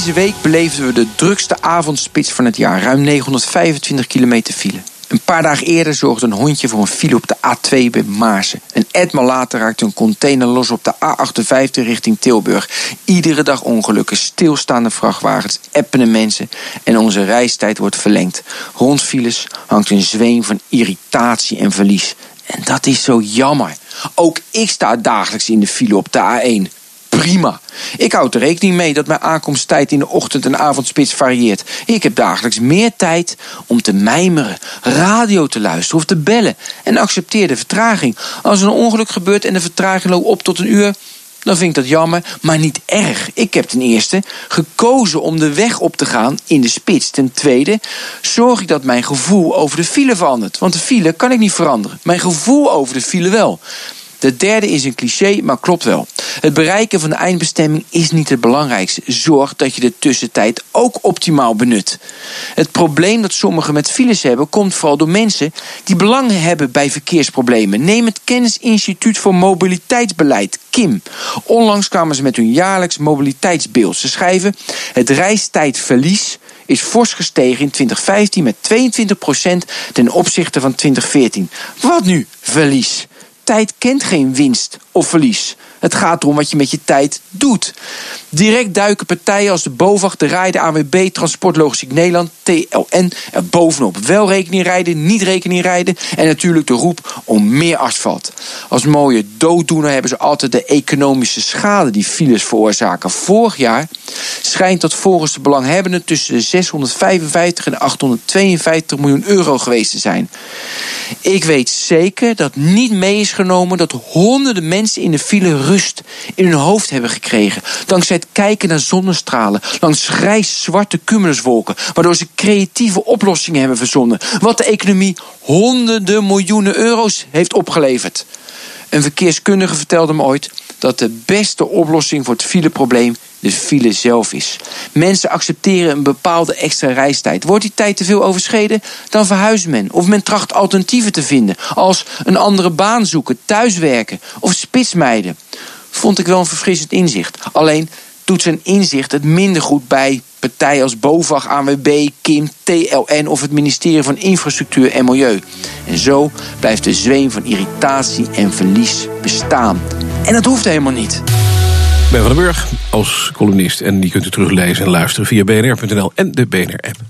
Deze week beleefden we de drukste avondspits van het jaar. Ruim 925 kilometer file. Een paar dagen eerder zorgde een hondje voor een file op de A2 bij Maarsen. Een etmaal later raakte een container los op de A58 richting Tilburg. Iedere dag ongelukken, stilstaande vrachtwagens, appende mensen... en onze reistijd wordt verlengd. Rond files hangt een zweem van irritatie en verlies. En dat is zo jammer. Ook ik sta dagelijks in de file op de A1 prima. Ik houd er rekening mee dat mijn aankomsttijd in de ochtend- en avondspits varieert. Ik heb dagelijks meer tijd om te mijmeren, radio te luisteren of te bellen. En accepteer de vertraging. Als er een ongeluk gebeurt en de vertraging loopt op tot een uur, dan vind ik dat jammer, maar niet erg. Ik heb ten eerste gekozen om de weg op te gaan in de spits. Ten tweede zorg ik dat mijn gevoel over de file verandert. Want de file kan ik niet veranderen. Mijn gevoel over de file wel. De derde is een cliché, maar klopt wel. Het bereiken van de eindbestemming is niet het belangrijkste. Zorg dat je de tussentijd ook optimaal benut. Het probleem dat sommigen met files hebben, komt vooral door mensen die belang hebben bij verkeersproblemen. Neem het Kennisinstituut voor Mobiliteitsbeleid, KIM. Onlangs kwamen ze met hun jaarlijks mobiliteitsbeeld. Ze schrijven: het reistijdverlies is fors gestegen in 2015 met 22% ten opzichte van 2014. Wat nu? Verlies. Tijd kent geen winst of verlies. Het gaat erom wat je met je tijd doet. Direct duiken partijen als de BOVAG, de Rijden, AWB, Transport Logistiek Nederland, TLN er bovenop. Wel rekening rijden, niet rekening rijden en natuurlijk de roep om meer asfalt. Als mooie dooddoener hebben ze altijd de economische schade die files veroorzaken. Vorig jaar schijnt dat volgens de belanghebbenden tussen de 655 en 852 miljoen euro geweest te zijn. Ik weet zeker dat niet mee is genomen dat honderden mensen in de file rust in hun hoofd hebben gekregen. Dankzij het kijken naar zonnestralen langs grijs-zwarte cumuluswolken. Waardoor ze creatieve oplossingen hebben verzonnen. Wat de economie honderden miljoenen euro's heeft opgeleverd. Een verkeerskundige vertelde me ooit dat de beste oplossing voor het fileprobleem de file zelf is. Mensen accepteren een bepaalde extra reistijd. Wordt die tijd te veel overschreden, dan verhuist men. Of men tracht alternatieven te vinden, als een andere baan zoeken, thuiswerken of spitsmijden. Vond ik wel een verfrissend inzicht. Alleen doet zijn inzicht het minder goed bij partijen als BOVAG, ANWB, KIM, TLN of het ministerie van Infrastructuur en Milieu. En zo blijft de zweem van irritatie en verlies bestaan. En dat hoeft helemaal niet. Ben van den Burg als columnist. En die kunt u teruglezen en luisteren via bnr.nl en de BNR-app.